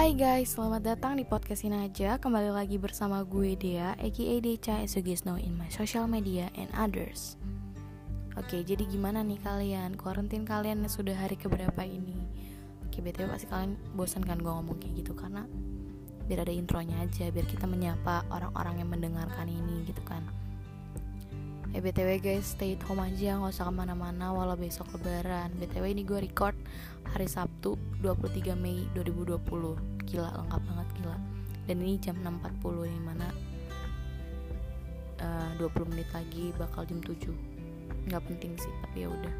Hai guys, selamat datang di podcast ini aja. Kembali lagi bersama gue Dea aka Deca as you guys know in my social media and others. Oke, jadi gimana nih kalian? Kuarantin kalian sudah hari keberapa ini? Oke, btw pasti kalian bosan kan gue ngomong kayak gitu Karena biar ada intronya aja Biar kita menyapa orang-orang yang mendengarkan ini gitu kan. Eh BTW guys stay at home aja nggak usah ke mana-mana walau besok lebaran. BTW ini gue record hari Sabtu 23 Mei 2020 Gila lengkap banget gila. Dan ini jam 6.40 nih mana uh, 20 menit lagi bakal jam 7 Nggak penting sih tapi ya udah.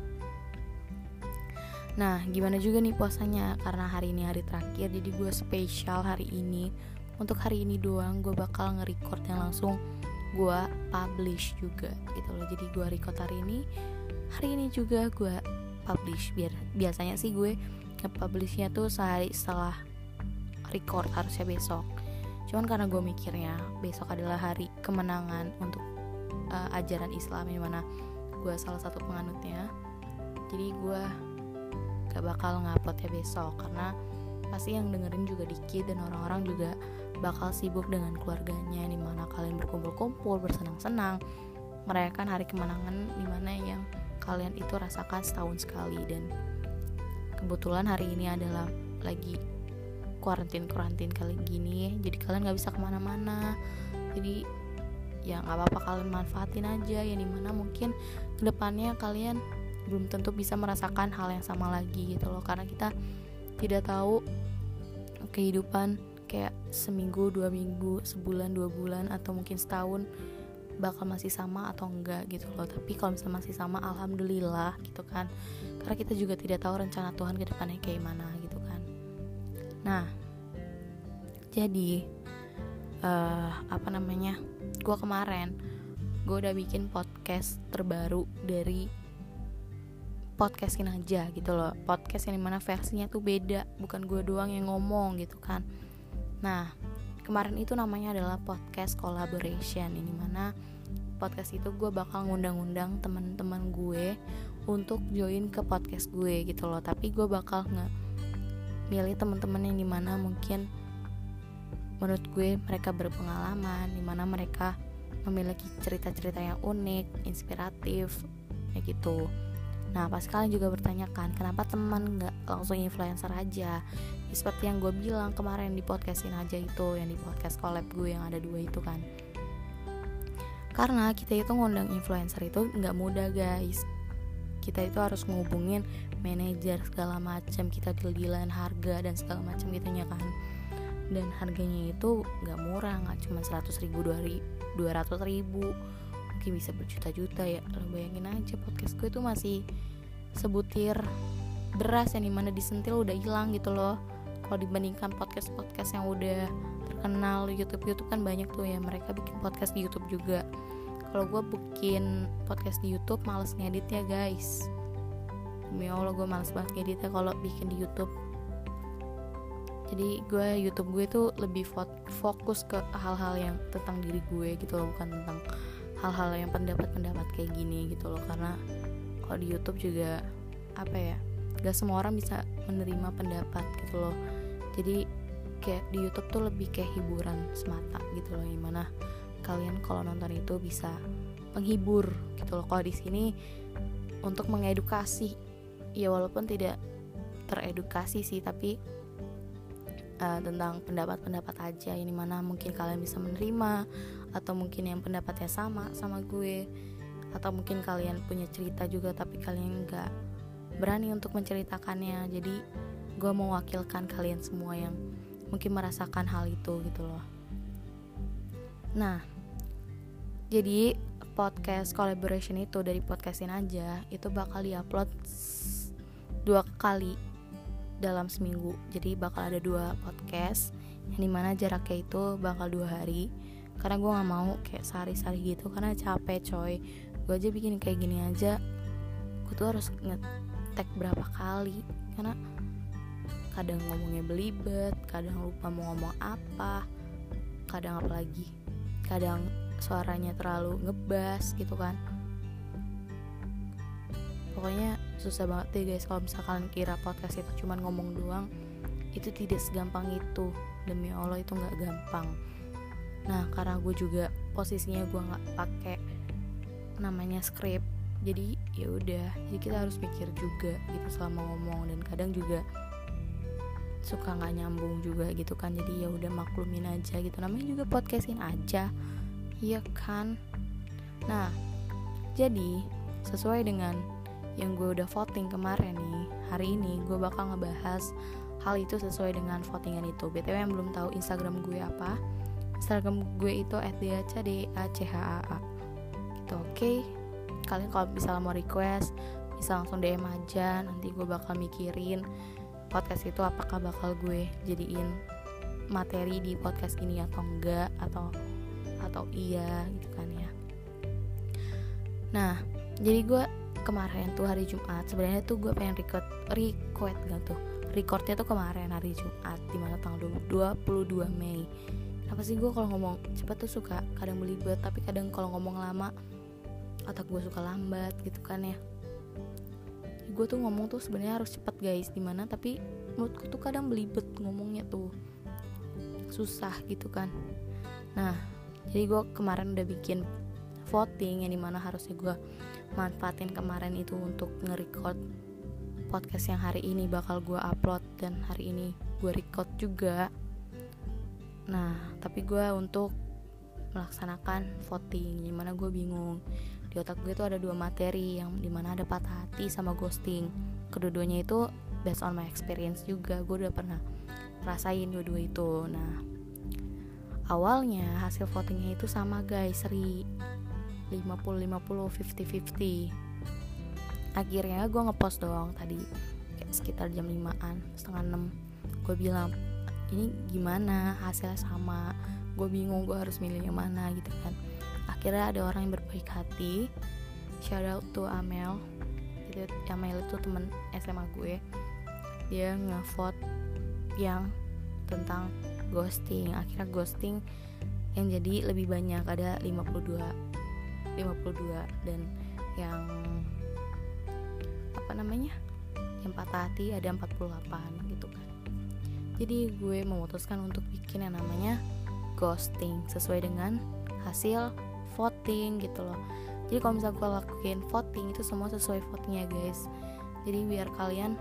Nah gimana juga nih puasanya? Karena hari ini hari terakhir Jadi gue spesial hari ini. Untuk hari ini doang gue bakal nge-record yang langsung gue publish juga gitu loh. Jadi gue record hari ini hari ini juga gue publish. Biar biasanya sih gue nge-publishnya tuh sehari setelah record harusnya besok. Cuman karena gue mikirnya besok adalah hari kemenangan untuk uh, ajaran Islam yang mana gue salah satu penganutnya. Jadi gue gak bakal nguploadnya besok karena pasti yang dengerin juga dikit dan orang-orang juga bakal sibuk dengan keluarganya di mana kalian berkumpul-kumpul bersenang-senang merayakan hari kemenangan di mana yang kalian itu rasakan setahun sekali. Dan kebetulan hari ini adalah lagi kuarantin kuarantin kali gini jadi kalian nggak bisa ke mana-mana. Jadi ya nggak apa-apa kalian manfaatin aja. Ya di mana mungkin ke depannya kalian belum tentu bisa merasakan hal yang sama lagi gitu loh. Karena kita tidak tahu kehidupan kayak seminggu dua minggu sebulan dua bulan atau mungkin setahun bakal masih sama atau enggak gitu loh. Tapi kalau misalnya masih sama alhamdulillah gitu kan. Karena kita juga tidak tahu rencana Tuhan ke depannya kayak mana gitu nah jadi uh, apa namanya gue kemarin gue udah bikin podcast terbaru dari podcastin aja gitu loh. Podcast yang di mana versinya tuh beda bukan gue doang yang ngomong gitu kan. Nah, kemarin itu namanya adalah podcast collaboration ini mana podcast itu gue bakal ngundang-undang teman-teman gue untuk join ke podcast gue gitu loh. Tapi gue bakal nggak milih teman-teman yang di mana mungkin menurut gue mereka berpengalaman di mana mereka memiliki cerita-cerita yang unik inspiratif kayak gitu Nah, pas kalian juga bertanyakan kenapa teman nggak langsung influencer aja? Ya, seperti yang gue bilang kemarin di podcastin aja itu, yang di podcast collab gue yang ada dua itu kan. Karena kita itu ngundang influencer itu nggak mudah guys. Kita itu harus ngubungin manajer segala macam, kita deal-dealan harga dan segala macam gitunya kan. Dan harganya itu nggak murah, nggak cuma 100 ribu, 200 ribu mungkin bisa berjuta-juta ya. Lo bayangin aja podcast gue tuh masih sebutir beras yang di mana disentil udah hilang gitu loh. Kalau dibandingkan podcast podcast yang udah terkenal YouTube YouTube kan banyak tuh ya mereka bikin podcast di YouTube juga. Kalau gue bikin podcast di YouTube males ngedit ya guys demi allah gue males banget ngeditnya kalau bikin di YouTube. Jadi gue YouTube gue tuh lebih fokus ke hal-hal yang tentang diri gue gitu loh bukan tentang hal-hal yang pendapat-pendapat kayak gini gitu loh. Karena kalau di YouTube juga apa ya gak semua orang bisa menerima pendapat gitu loh. Jadi kayak di YouTube tuh lebih kayak hiburan semata gitu loh gimana kalian kalau nonton itu bisa menghibur gitu loh. Kalau di sini untuk mengedukasi ya walaupun tidak teredukasi sih tapi uh, tentang pendapat-pendapat aja. Ini mana mungkin kalian bisa menerima atau mungkin yang pendapatnya sama sama gue atau mungkin kalian punya cerita juga tapi kalian nggak berani untuk menceritakannya. Jadi gue mewakilkan kalian semua yang mungkin merasakan hal itu gitu loh. Nah jadi podcast collaboration itu dari podcastin aja itu bakal diupload dua kali dalam seminggu. Jadi bakal ada dua podcast yang di mana jaraknya itu bakal dua hari. Karena gue nggak mau kayak sehari-sehari gitu karena capek coy. Gue aja bikin kayak gini aja gue tuh harus ngetek berapa kali. Karena kadang ngomongnya belibet kadang lupa mau ngomong apa kadang apa lagi kadang suaranya terlalu ngebas gitu kan pokoknya susah banget deh guys kalau misalkan kira podcast itu cuma ngomong doang. Itu tidak segampang itu. Demi allah itu nggak gampang. Nah karena gue juga posisinya gue nggak pakai namanya script jadi ya udah. Jadi kita harus mikir juga gitu selama ngomong. Dan kadang juga suka nggak nyambung juga gitu kan. Jadi ya udah maklumin aja gitu. Namanya juga podcastin aja. Iya kan? Nah jadi sesuai dengan yang gue udah voting kemarin nih hari ini gue bakal ngebahas hal itu sesuai dengan votingan itu. Btw yang belum tahu instagram gue apa instagram gue itu @dacdachaa gitu oke? Okay? kalian kalau misalnya mau request bisa langsung DM aja nanti gue bakal mikirin podcast itu apakah bakal gue jadiin materi di podcast ini atau enggak atau atau iya gitu kan ya. Nah jadi gue kemarin tuh hari Jumat. Sebenarnya tuh gue pengen record record gak tuh? Recordnya tuh kemarin hari Jumat di mana tanggal 22 Mei. Apa sih gue kalau ngomong cepet tuh suka kadang belibet tapi kadang kalau ngomong lama otak gue suka lambat gitu kan ya. Gue tuh ngomong tuh sebenarnya harus cepet guys. Di mana tapi menurutku tuh kadang belibet ngomongnya tuh susah gitu kan. Nah jadi gue kemarin udah bikin voting yang di mana harusnya gue manfaatin kemarin itu untuk nge-record podcast yang hari ini bakal gue upload dan hari ini gue record juga. Nah tapi gue untuk melaksanakan voting di mana gue bingung. Di otak gue tuh ada dua materi yang di mana ada patah hati sama ghosting. Kedua-duanya itu based on my experience juga gue udah pernah rasain dua-dua itu. Nah awalnya hasil votingnya itu sama guys seri 50 50 50 50 akhirnya gue ngepost doang tadi kayak sekitar jam 5an setengah 6 gue bilang ini gimana? Hasilnya sama. Gue bingung gue harus milih yang mana gitu kan. Akhirnya ada orang yang berbaik hati. Shout out to Amel. Itu Amel itu temen SMA gue. Dia ngevote yang tentang ghosting. Akhirnya ghosting yang jadi lebih banyak ada 52 52 dan yang apa namanya? Yang patah hati ada 48 gitu kan. Jadi gue memutuskan untuk bikin yang namanya ghosting sesuai dengan hasil voting gitu loh. Jadi kalau misalnya gue lakuin voting itu semua sesuai votingnya guys. Jadi biar kalian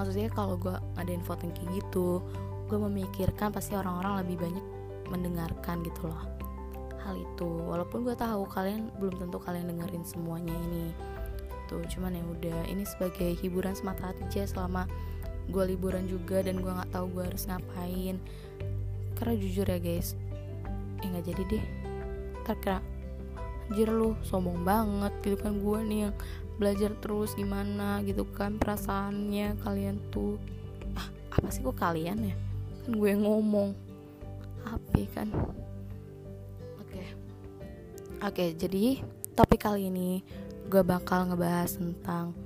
maksudnya kalau gue ngadain voting kayak gitu gue memikirkan pasti orang-orang lebih banyak mendengarkan gitu loh hal itu. Walaupun gue tahu kalian belum tentu kalian dengerin semuanya ini. Tuh cuman ya udah ini sebagai hiburan semata aja selama gue liburan juga dan gue nggak tahu gue harus ngapain. Karena jujur ya guys ya nggak jadi deh. Kira anjir lu sombong banget gitu kan gue nih yang belajar terus gimana gitu kan perasaannya kalian tuh. Ah apa sih kok kalian ya? Kan gue ngomong. Apa kan? oke okay. Oke jadi topik kali ini gue bakal ngebahas tentang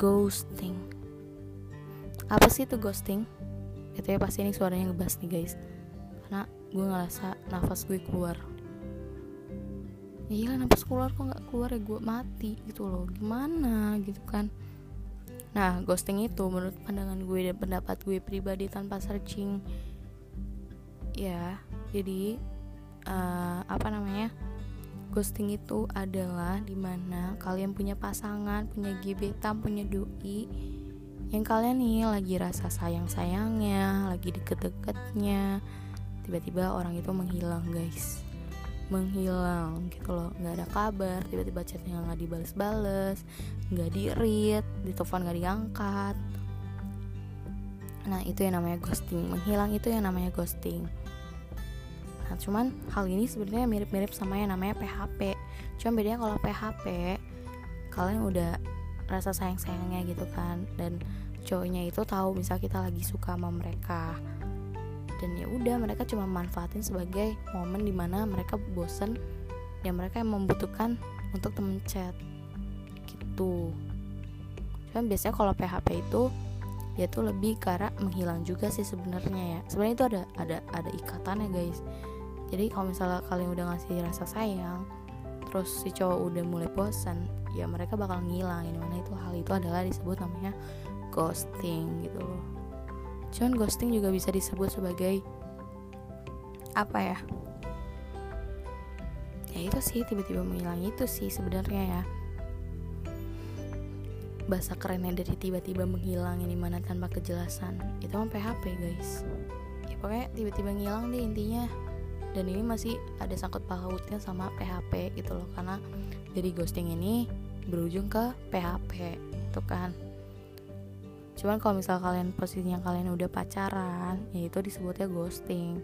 ghosting. Apa sih itu ghosting? Itu ya pasti ini suaranya ngebahas nih guys. Karena gue ngerasa nafas gue keluar. Iya nafas keluar kok nggak keluar ya? Gue mati gitu loh. Gimana gitu kan? Nah ghosting itu menurut pandangan gue dan pendapat gue pribadi tanpa searching ya jadi uh, apa namanya ghosting itu adalah di mana kalian punya pasangan punya gebetan punya doi yang kalian nih lagi rasa sayang sayangnya lagi deket-deketnya. Tiba-tiba orang itu menghilang guys. Menghilang gitu loh. Nggak ada kabar tiba-tiba chatnya nggak dibales-bales nggak di read di telepon nggak diangkat. Nah itu yang namanya ghosting. Menghilang itu yang namanya ghosting nah cuman hal ini sebenarnya mirip-mirip sama yang namanya PHP cuman bedanya kalau PHP kalian udah rasa sayang-sayangnya gitu kan. Dan cowoknya itu tahu misal kita lagi suka sama mereka. Dan ya udah mereka cuma manfaatin sebagai momen di mana mereka bosen dan mereka yang membutuhkan untuk temen chat gitu. Cuman biasanya kalau PHP itu dia tuh lebih arah menghilang juga sih sebenarnya ya. Sebenarnya itu ada ada ada ikatannya guys jadi kalau misalnya kalian udah ngasih rasa sayang terus si cowok udah mulai bosan ya mereka bakal ngilang. Ini mana itu hal itu adalah disebut namanya ghosting gitu loh. Cuman ghosting juga bisa disebut sebagai apa ya? Ya itu sih tiba-tiba menghilang itu sih sebenarnya ya. Bahasa kerennya dari tiba-tiba menghilang ini mana tanpa kejelasan. Itu mah PHP guys. Ya pokoknya tiba-tiba ngilang deh intinya dan ini masih ada sangkut pautnya sama PHP gitu loh karena dari ghosting ini berujung ke PHP itu kan. Cuman kalau misal kalian posisinya kalian udah pacaran ya itu disebutnya ghosting.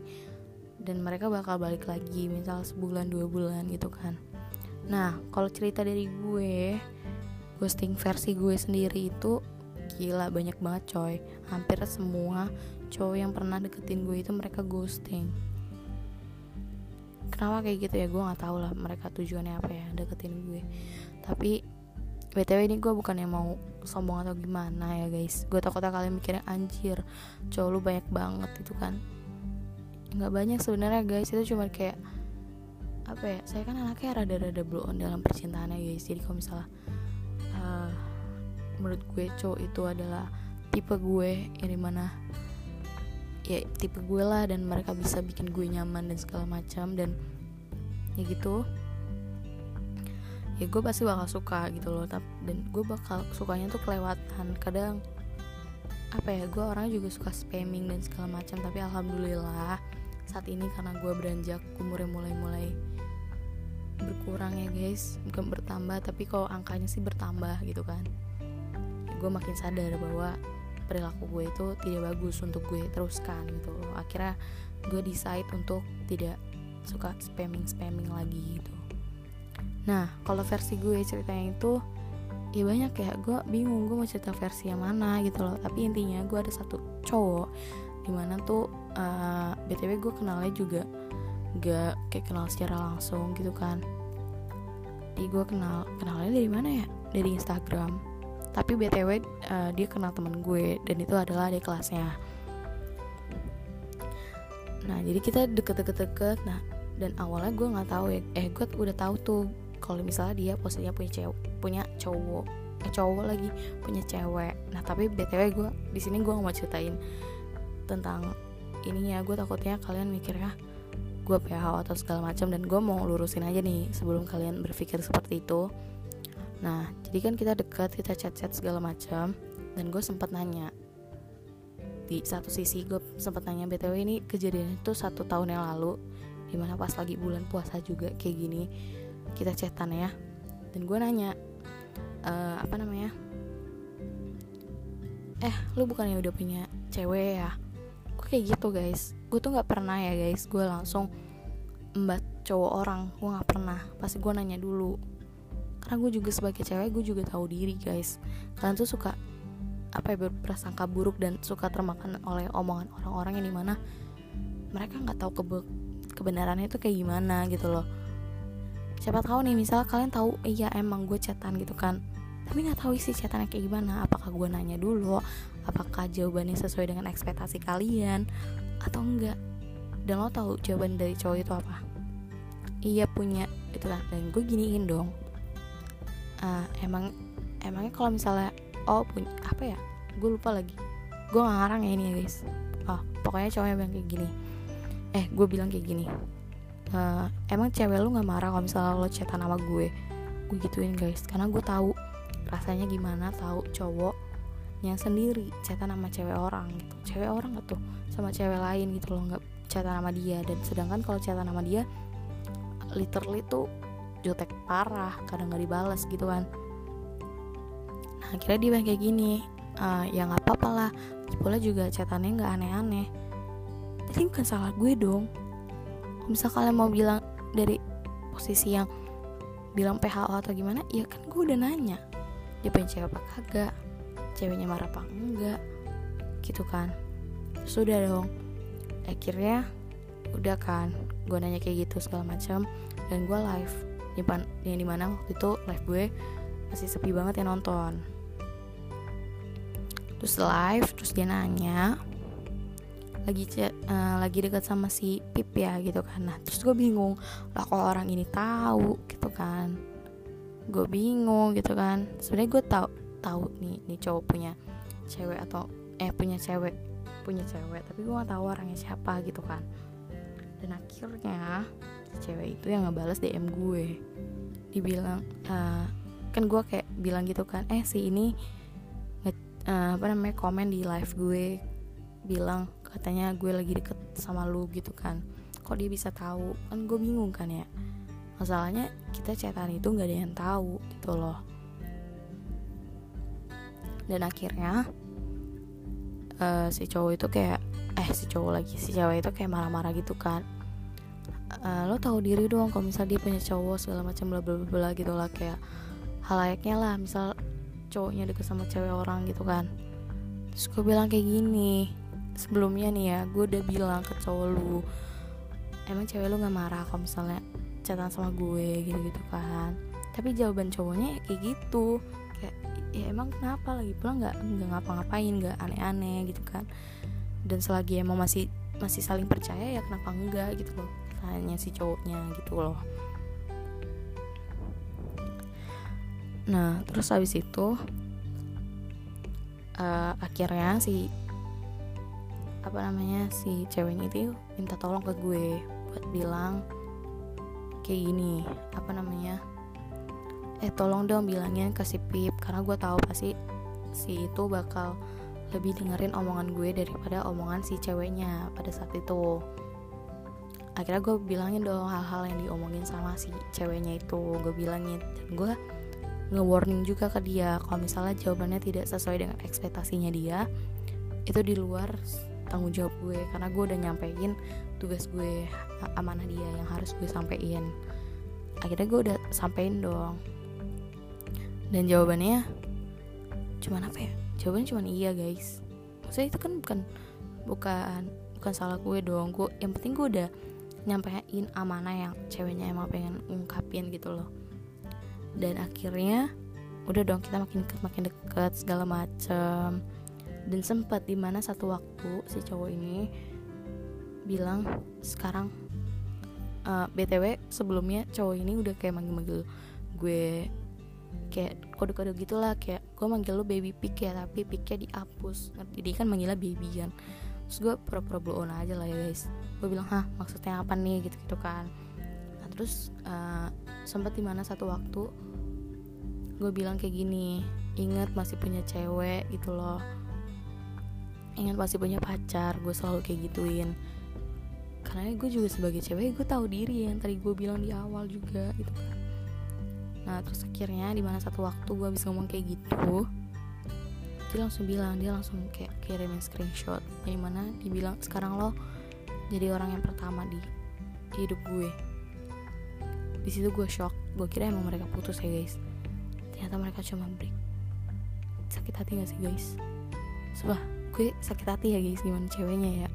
Dan mereka bakal balik lagi misal sebulan dua bulan gitu kan. Nah kalau cerita dari gue ghosting versi gue sendiri itu gila banyak banget coy. Hampir semua cowok yang pernah deketin gue itu mereka ghosting kenapa kayak gitu ya? Gue nggak tahu lah mereka tujuannya apa ya deketin gue. Tapi btw ini gue bukan yang mau sombong atau gimana ya guys. Gue takutnya kalian mikirnya anjir cowok lu banyak banget itu kan. Nggak banyak sebenarnya guys. Itu cuma kayak apa ya saya kan anaknya rada-rada blow on dalam percintaan ya guys. Jadi kalau misalnya uh, menurut gue cowok itu adalah tipe gue yang di mana ya tipe gue lah dan mereka bisa bikin gue nyaman dan segala macam dan ya gitu. Ya gue pasti bakal suka gitu loh dan gue bakal sukanya tuh kelewatan kadang apa ya gue orangnya juga suka spamming dan segala macam tapi alhamdulillah saat ini karena gue beranjak umurnya mulai-mulai berkurang ya guys bukan bertambah tapi kalau angkanya sih bertambah gitu kan. Gue makin sadar bahwa perilaku gue itu tidak bagus untuk gue teruskan gitu akhirnya gue decide untuk tidak suka spamming spamming lagi gitu. Nah kalau versi gue ceritanya itu ya banyak ya. Gue bingung gue mau cerita versi yang mana gitu loh. Tapi intinya gue ada satu cowok di mana tuh uh, btw gue kenalnya juga gak kayak kenal secara langsung gitu kan. Jadi gue kenal kenalnya dari mana ya? Dari Instagram tapi btw uh, eh, dia kenal temen gue dan itu adalah adik kelasnya. Nah jadi kita deket-deket-deket. Nah dan awalnya gue nggak tahu ya. Eh gue udah tahu tuh kalau misalnya dia posisinya punya cewek punya cowok eh cowok lagi punya cewek. Nah tapi btw gue di sini gue nggak mau ceritain tentang ininya. Gue takutnya kalian mikirnya gue PH atau segala macam dan gue mau lurusin aja nih sebelum kalian berpikir seperti itu nah jadi kan kita dekat kita chat-chat segala macam. Dan gue sempat nanya di satu sisi gue sempat nanya btw ini kejadian itu satu tahun yang lalu di mana pas lagi bulan puasa juga kayak gini. Kita chatan ya. Dan gue nanya e, apa namanya? Eh lu bukannya udah punya cewek ya? Kayak gitu guys. Gue tuh nggak pernah ya guys. Gue langsung embat cowok orang. Gue nggak pernah. Pasti gue nanya dulu karena gue juga sebagai cewek gue juga tahu diri guys. Kalian tuh suka apa ya berprasangka buruk dan suka termakan oleh omongan orang-orang yang di mana mereka nggak tahu kebe kebenarannya itu kayak gimana gitu loh. Siapa tahu nih misal kalian tahu iya emang gue chatan gitu kan. Tapi nggak tahu isi chatannya kayak gimana. Apakah gue nanya dulu? Apakah jawabannya sesuai dengan ekspektasi kalian? Atau enggak dan lo tahu jawaban dari cowok itu apa? Iya punya itu kan. Dan gue giniin dong uh, emang emangnya kalau misalnya oh punya apa ya gue lupa lagi. Gue gak ngarang ya ini ya guys. Oh pokoknya cowoknya bilang kayak gini. Eh gue bilang kayak gini. Uh, emang cewek lu nggak marah kalau misalnya lo chatan sama gue? Gue gituin guys. Karena gue tahu rasanya gimana tahu cowok yang sendiri chatan sama cewek orang gitu. Cewek orang gak tuh sama cewek lain gitu loh nggak chatan sama dia. Dan sedangkan kalau chatan sama dia literally tuh jutek parah kadang nggak dibalas gitu kan. Nah akhirnya dia bilang kayak gini uh, ya nggak apa-apa lah Cipola juga chatannya nggak aneh-aneh. Tapi bukan salah gue dong. Misal kalian mau bilang dari posisi yang bilang PHO atau gimana ya kan gue udah nanya dia punya cewek apa kagak ceweknya marah apa enggak gitu kan. Sudah dong. Akhirnya udah kan gue nanya kayak gitu segala macam dan gue live yang di mana waktu itu live gue masih sepi banget yang nonton. Terus live terus dia nanya lagi uh, lagi dekat sama si Pip ya? Gitu kan. Nah terus gue bingung lah kalau orang ini tahu gitu kan. Gue bingung gitu kan. Sebenarnya gue tahu tahu nih nih cowok punya cewek atau eh punya cewek punya cewek tapi gue nggak tahu orangnya siapa gitu kan. Dan akhirnya cewek itu yang ngebales DM gue. Dibilang uh, kan gue kayak bilang gitu kan eh si ini uh, apa namanya komen di live gue. Bilang katanya gue lagi deket sama lu gitu kan. Kok dia bisa tahu? Kan gue bingung kan ya. Masalahnya kita chatan itu nggak ada yang tahu gitu loh. Dan akhirnya uh, si cowok itu kayak eh si cowok lagi si cewek itu kayak marah-marah gitu kan uh, lo tahu diri dong kalau misal dia punya cowok segala macam bla bla bla gitu lah kayak halayaknya lah misal cowoknya deket sama cewek orang gitu kan. Terus gue bilang kayak gini sebelumnya nih ya gue udah bilang ke cowok lu emang cewek lu nggak marah kalau misalnya chatan sama gue gitu gitu kan. Tapi jawaban cowoknya ya kayak gitu kayak ya emang kenapa? Lagi pulang nggak nggak ngapa-ngapain nggak aneh-aneh gitu kan. Dan selagi emang masih masih saling percaya ya kenapa enggak gitu loh tanya si cowoknya gitu loh. Nah terus habis itu uh, akhirnya si apa namanya si ceweknya itu minta tolong ke gue buat bilang kayak gini apa namanya eh tolong dong bilangin ke si Pip karena gue tahu pasti si itu bakal lebih dengerin omongan gue daripada omongan si ceweknya pada saat itu akhirnya gue bilangin dong hal-hal yang diomongin sama si ceweknya itu. Gue bilangin dan gue nge-warning juga ke dia kalau misalnya jawabannya tidak sesuai dengan ekspektasinya dia itu di luar tanggung jawab gue. Karena gue udah nyampein tugas gue amanah dia yang harus gue sampein. Akhirnya gue udah sampein dong. Dan jawabannya cuman apa ya? Jawabannya cuman iya guys. Maksudnya itu kan bukan bukan bukan salah gue dong. Gue yang penting gue udah nyampein amanah yang ceweknya emang pengen ungkapin gitu loh. Dan akhirnya udah dong kita makin deket makin deket segala macem. Dan sempat di mana satu waktu si cowok ini bilang sekarang uh, btw sebelumnya cowok ini udah kayak manggil-manggil gue kayak kode-kode gitulah kayak gue manggil lo baby pick ya tapi picknya dihapus jadi kan manggilnya baby kan terus gue pura-pura blow on aja lah ya guys. Gue bilang hah maksudnya apa nih? Gitu gitu kan. Nah terus uh, sempat di mana satu waktu gue bilang kayak gini ingat masih punya cewek gitu loh. Ingat masih punya pacar gue selalu kayak gituin. Karena gue juga sebagai cewek gue tahu diri yang tadi gue bilang di awal juga gitu kan. Nah terus akhirnya di mana satu waktu gue bisa ngomong kayak gitu dia langsung bilang dia langsung kayak kirimin screenshot yang mana dibilang sekarang lo jadi orang yang pertama di hidup gue. Di situ gue shock gue kira emang mereka putus ya guys. Ternyata mereka cuma break sakit hati gak sih guys? Sebah gue sakit hati ya guys gimana ceweknya ya?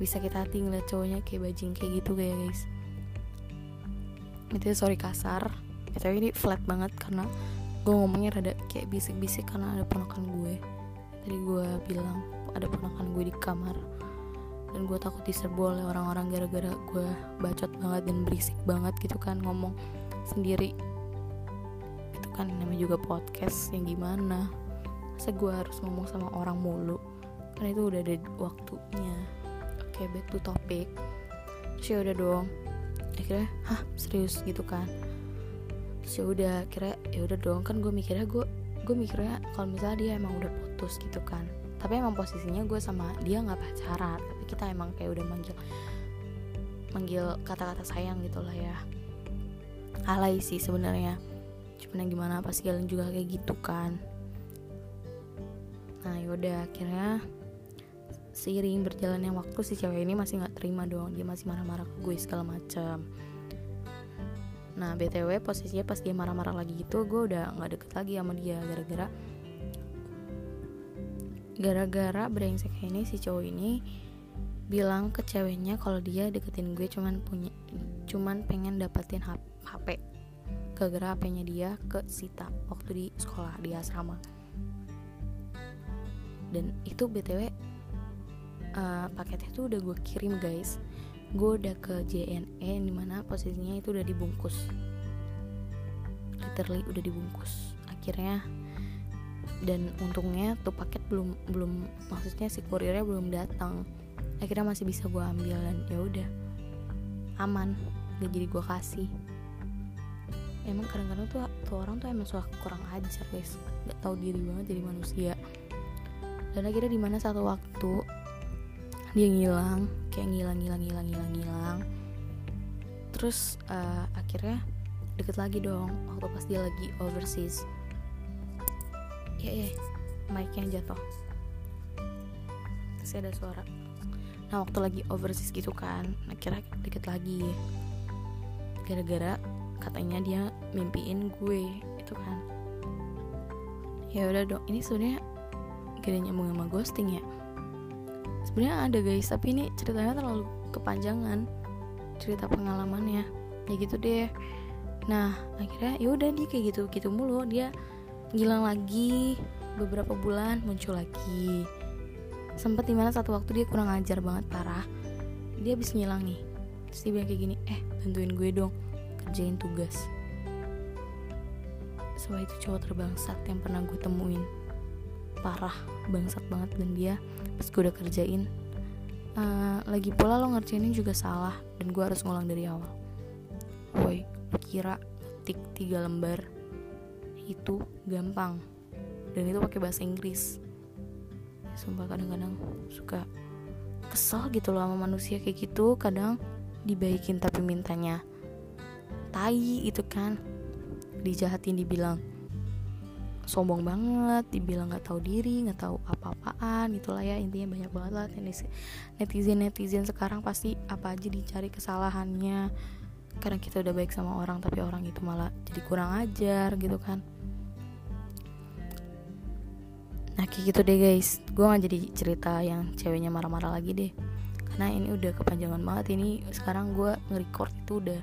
Bisa sakit hati ngeliat cowoknya kayak bajing kayak gitu kayak guys. Itu sorry kasar. Ya, tapi ini flat banget karena gue ngomongnya rada kayak bisik-bisik karena ada ponakan gue. Tadi gue bilang ada ponakan gue di kamar. Dan gue takut diserbu oleh orang-orang gara-gara gue bacot banget dan berisik banget gitu kan ngomong sendiri. Itu kan namanya juga podcast yang gimana? Masa gue harus ngomong sama orang mulu? Kan itu udah ada waktunya. Oke okay, back to topic. Terus ya udah dong. Akhirnya hah serius? gitu kan terus ya udah kira ya udah dong kan gue mikirnya gue gue mikirnya kalau misalnya dia emang udah putus gitu kan. Tapi emang posisinya gue sama dia nggak pacaran tapi kita emang kayak udah manggil manggil kata-kata sayang gitu lah ya. Alay sih sebenarnya. Cuman yang gimana pasti kalian juga kayak gitu kan. Nah yaudah akhirnya seiring berjalannya waktu si cewek ini masih nggak terima dong dia masih marah-marah ke gue segala macam nah btw posisinya pas dia marah-marah lagi gitu gue udah nggak deket lagi sama dia gara-gara gara-gara brengsek ini si cowok ini bilang ke ceweknya kalau dia deketin gue cuman punya cuman pengen dapetin HP gara-gara HP-nya dia ke Sita waktu di sekolah di asrama. Dan itu btw uh, paketnya tuh udah gue kirim guys gue udah ke JNE di mana posisinya itu udah dibungkus. Literally udah dibungkus. Akhirnya dan untungnya tuh paket belum belum maksudnya si kurirnya belum datang. Akhirnya masih bisa gue ambil dan ya udah aman. Gak jadi gue kasih. Emang kadang-kadang tuh tuh orang tuh emang suka kurang ajar guys. Nggak tahu diri banget jadi manusia. Dan akhirnya di mana satu waktu dia ngilang kayak ngilang ngilang ngilang ngilang ngilang. Terus uh, akhirnya deket lagi dong waktu pas dia lagi overseas. Ya ya mic-nya jatuh. Terus ada suara. Nah waktu lagi overseas gitu kan akhirnya deket lagi. Gara-gara katanya dia mimpiin gue itu kan. Ya udah dong ini sebenarnya gak ada nyambung sama ghosting ya sebenarnya ada guys tapi ini ceritanya terlalu kepanjangan cerita pengalamannya. Ya gitu deh. Nah akhirnya ya udah dia kayak gitu gitu mulu. Dia ngilang lagi beberapa bulan muncul lagi. Sempat di mana satu waktu dia kurang ajar banget parah. Dia habis ngilang nih. Terus dia bilang kayak gini eh bantuin gue dong kerjain tugas. Soalnya itu cowok terbangsat yang pernah gue temuin parah bangsat banget dan dia pas gue udah kerjain. Uh, lagi pula lo ngerjainnya juga salah dan gue harus ngulang dari awal. Woi kira tik tiga lembar itu gampang dan itu pakai bahasa Inggris? Ya, sumpah kadang-kadang suka kesel gitu loh sama manusia kayak gitu. Kadang dibaikin tapi mintanya tai itu kan dijahatin dibilang sombong banget dibilang nggak tahu diri nggak tahu apa-apaan itulah ya. Intinya banyak banget lah netizen netizen sekarang pasti apa aja dicari kesalahannya. Karena kita udah baik sama orang tapi orang itu malah jadi kurang ajar gitu kan. Nah kayak gitu deh guys. Gue nggak jadi cerita yang ceweknya marah-marah lagi deh. Karena ini udah kepanjangan banget. Ini sekarang gue nge-record itu udah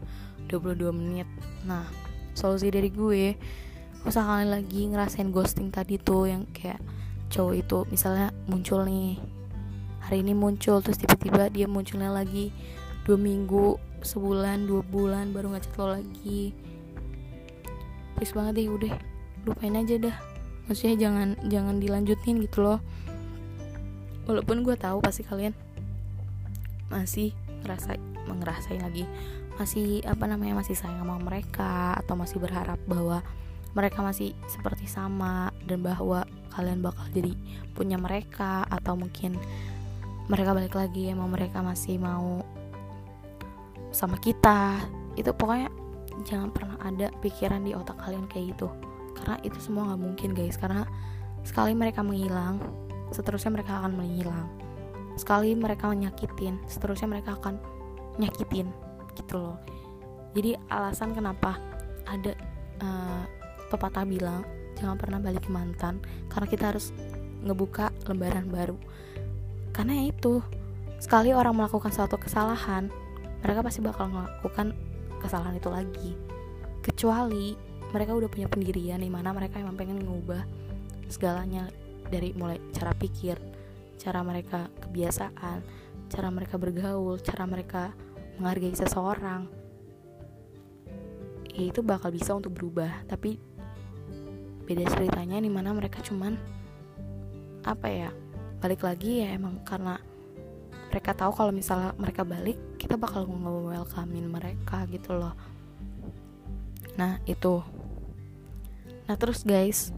22 menit. Nah solusi dari gue kalian lagi ngerasain ghosting tadi tuh yang kayak cowok itu misalnya muncul nih hari ini muncul terus tiba-tiba dia munculnya lagi dua minggu sebulan dua bulan baru ngechat lo lagi. Please banget deh udah lupain aja dah. Maksudnya jangan jangan dilanjutin gitu loh. Walaupun gue tahu pasti kalian masih ngerasa ngerasain lagi masih apa namanya masih sayang sama mereka atau masih berharap bahwa mereka masih seperti sama dan bahwa kalian bakal jadi punya mereka atau mungkin mereka balik lagi emang mereka masih mau sama kita. Itu pokoknya jangan pernah ada pikiran di otak kalian kayak gitu. Karena itu semua nggak mungkin guys. Karena sekali mereka menghilang seterusnya mereka akan menghilang. Sekali mereka menyakitin seterusnya mereka akan nyakitin gitu loh. Jadi alasan kenapa ada uh, pepatah bilang jangan pernah balik ke mantan karena kita harus ngebuka lembaran baru. Karena ya itu sekali orang melakukan suatu kesalahan mereka pasti bakal melakukan kesalahan itu lagi. Kecuali mereka udah punya pendirian di mana mereka emang pengen ngubah segalanya dari mulai cara pikir cara mereka kebiasaan cara mereka bergaul cara mereka menghargai seseorang. Ya itu bakal bisa untuk berubah tapi beda ceritanya nih mana mereka cuman apa ya balik lagi ya emang karena mereka tahu kalau misalnya mereka balik kita bakal nge-welcomein mereka gitu loh. Nah itu. Nah terus guys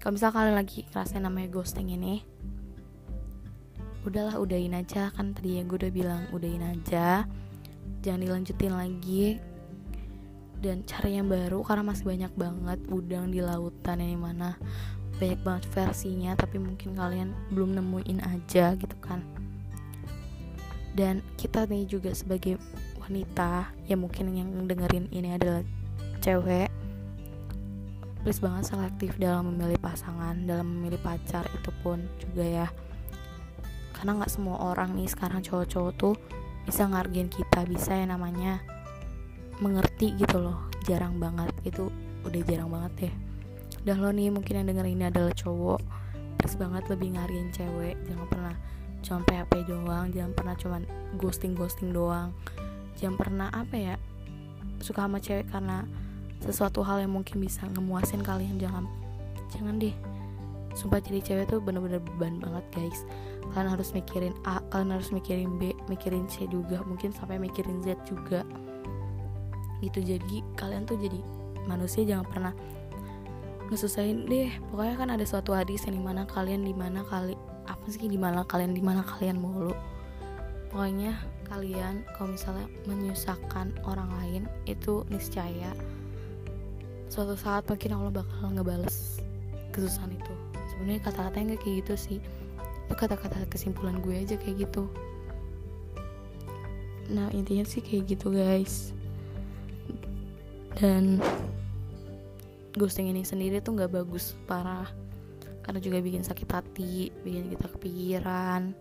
kalau misalnya kalian lagi ngerasain namanya ghosting ini udahlah udahin aja. Kan tadi yang gue udah bilang udahin aja. Jangan dilanjutin lagi dan cari yang baru karena masih banyak banget udang di lautan yang mana banyak banget versinya tapi mungkin kalian belum nemuin aja gitu kan. Dan kita nih juga sebagai wanita ya mungkin yang dengerin ini adalah cewek please banget selektif dalam memilih pasangan dalam memilih pacar itu pun juga ya. Karena nggak semua orang nih sekarang cowok-cowok tuh bisa ngargain kita bisa yang namanya mengerti gitu loh jarang banget itu udah jarang banget deh. Dan lo nih mungkin yang denger ini adalah cowok terus banget lebih ngargain cewek jangan pernah cuma PHP doang jangan pernah cuman ghosting ghosting doang. Jangan pernah apa ya suka sama cewek karena sesuatu hal yang mungkin bisa ngemuasin kalian jangan jangan deh. Sumpah jadi cewek tuh bener-bener beban banget guys. Kalian harus mikirin A kalian harus mikirin B mikirin C juga mungkin sampai mikirin Z juga gitu. Jadi kalian tuh jadi manusia jangan pernah ngesusahin deh. Pokoknya kan ada suatu hadis yang di mana kalian di mana kali apa sih di mana kalian di mana kalian mulu. Pokoknya kalian kalau misalnya menyusahkan orang lain itu niscaya suatu saat mungkin Allah bakal ngebales kesusahan itu. Sebenarnya kata-katanya nggak kayak gitu sih. Itu kata-kata kesimpulan gue aja kayak gitu. Nah intinya sih kayak gitu guys dan ghosting ini sendiri tuh nggak bagus parah. Karena juga bikin sakit hati bikin kita kepikiran.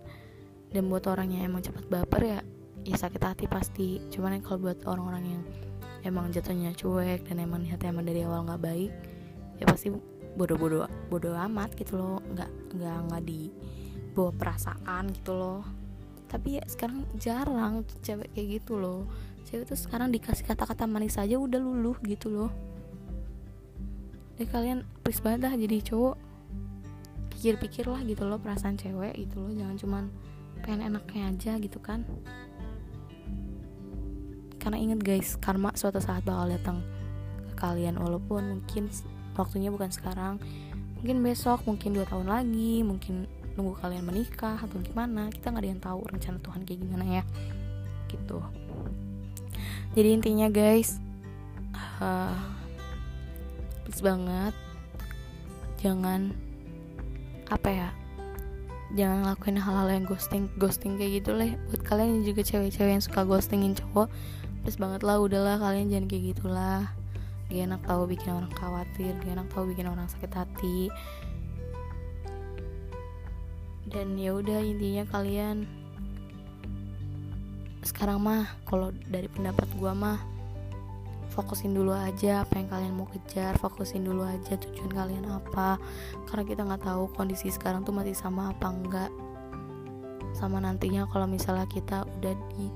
Dan buat orang yang emang cepat baper ya ya sakit hati pasti. Cuman kalau buat orang-orang yang emang jatuhnya cuek dan emang niatnya emang dari awal nggak baik ya pasti bodoh-bodoh bodoh amat gitu loh. Nggak nggak nggak di bawa perasaan gitu loh. Tapi ya sekarang jarang cewek kayak gitu loh cewek tuh sekarang dikasih kata-kata manis aja udah luluh gitu loh. Ya kalian please banget dah jadi cowok. Pikir-pikir lah gitu loh perasaan cewek gitu loh. Jangan cuman pengen enaknya aja gitu kan. Karena inget guys karma suatu saat bakal datang ke kalian. Walaupun mungkin waktunya bukan sekarang. Mungkin besok mungkin dua tahun lagi mungkin nunggu kalian menikah atau gimana. Kita nggak ada yang tahu rencana Tuhan kayak gimana ya. Gitu jadi intinya guys uh, please banget jangan apa ya jangan lakuin hal-hal yang ghosting ghosting kayak gitu lah. Buat kalian yang juga cewek-cewek yang suka ghostingin cowok please banget lah udahlah kalian jangan kayak gitulah. Gak enak tahu bikin orang khawatir gak enak tahu bikin orang sakit hati. Dan ya udah intinya kalian sekarang mah kalau dari pendapat gua mah fokusin dulu aja apa yang kalian mau kejar fokusin dulu aja tujuan kalian apa. Karena kita nggak tahu kondisi sekarang tuh masih sama apa enggak. Sama nantinya kalau misalnya kita udah di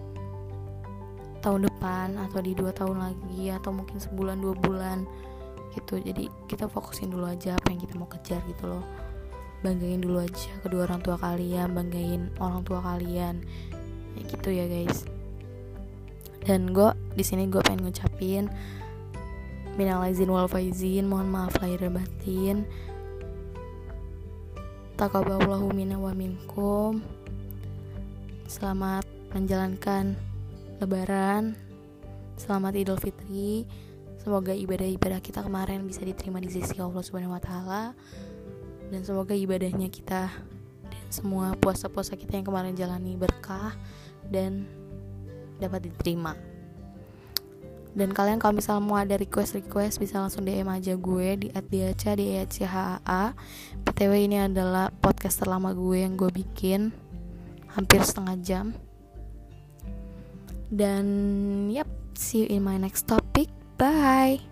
tahun depan atau di dua tahun lagi atau mungkin sebulan dua bulan gitu. Jadi kita fokusin dulu aja apa yang kita mau kejar gitu loh. Banggain dulu aja kedua orang tua kalian banggain orang tua kalian. Ya gitu ya guys dan gue di sini gue pengen ngucapin minal izin wal faizin mohon maaf lahir dan batin. Takaballahu minna wa minkum. Selamat menjalankan lebaran. Selamat idul fitri. Semoga ibadah-ibadah kita kemarin bisa diterima di sisi Allah Subhanahu wa taala. Dan semoga ibadahnya kita dan semua puasa-puasa kita yang kemarin jalani berkah dan dapat diterima. Dan kalian kalau misalnya mau ada request request bisa langsung DM aja gue di @diaca di @chaa btw ini adalah podcast terlama gue yang gue bikin hampir setengah jam. Dan yep see you in my next topic. Bye